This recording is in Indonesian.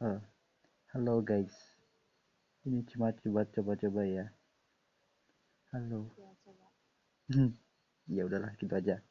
Ah, eh, halo guys. Ini cuma ya. Ya, coba coba-coba ya. Halo. Ya, ya udahlah gitu aja.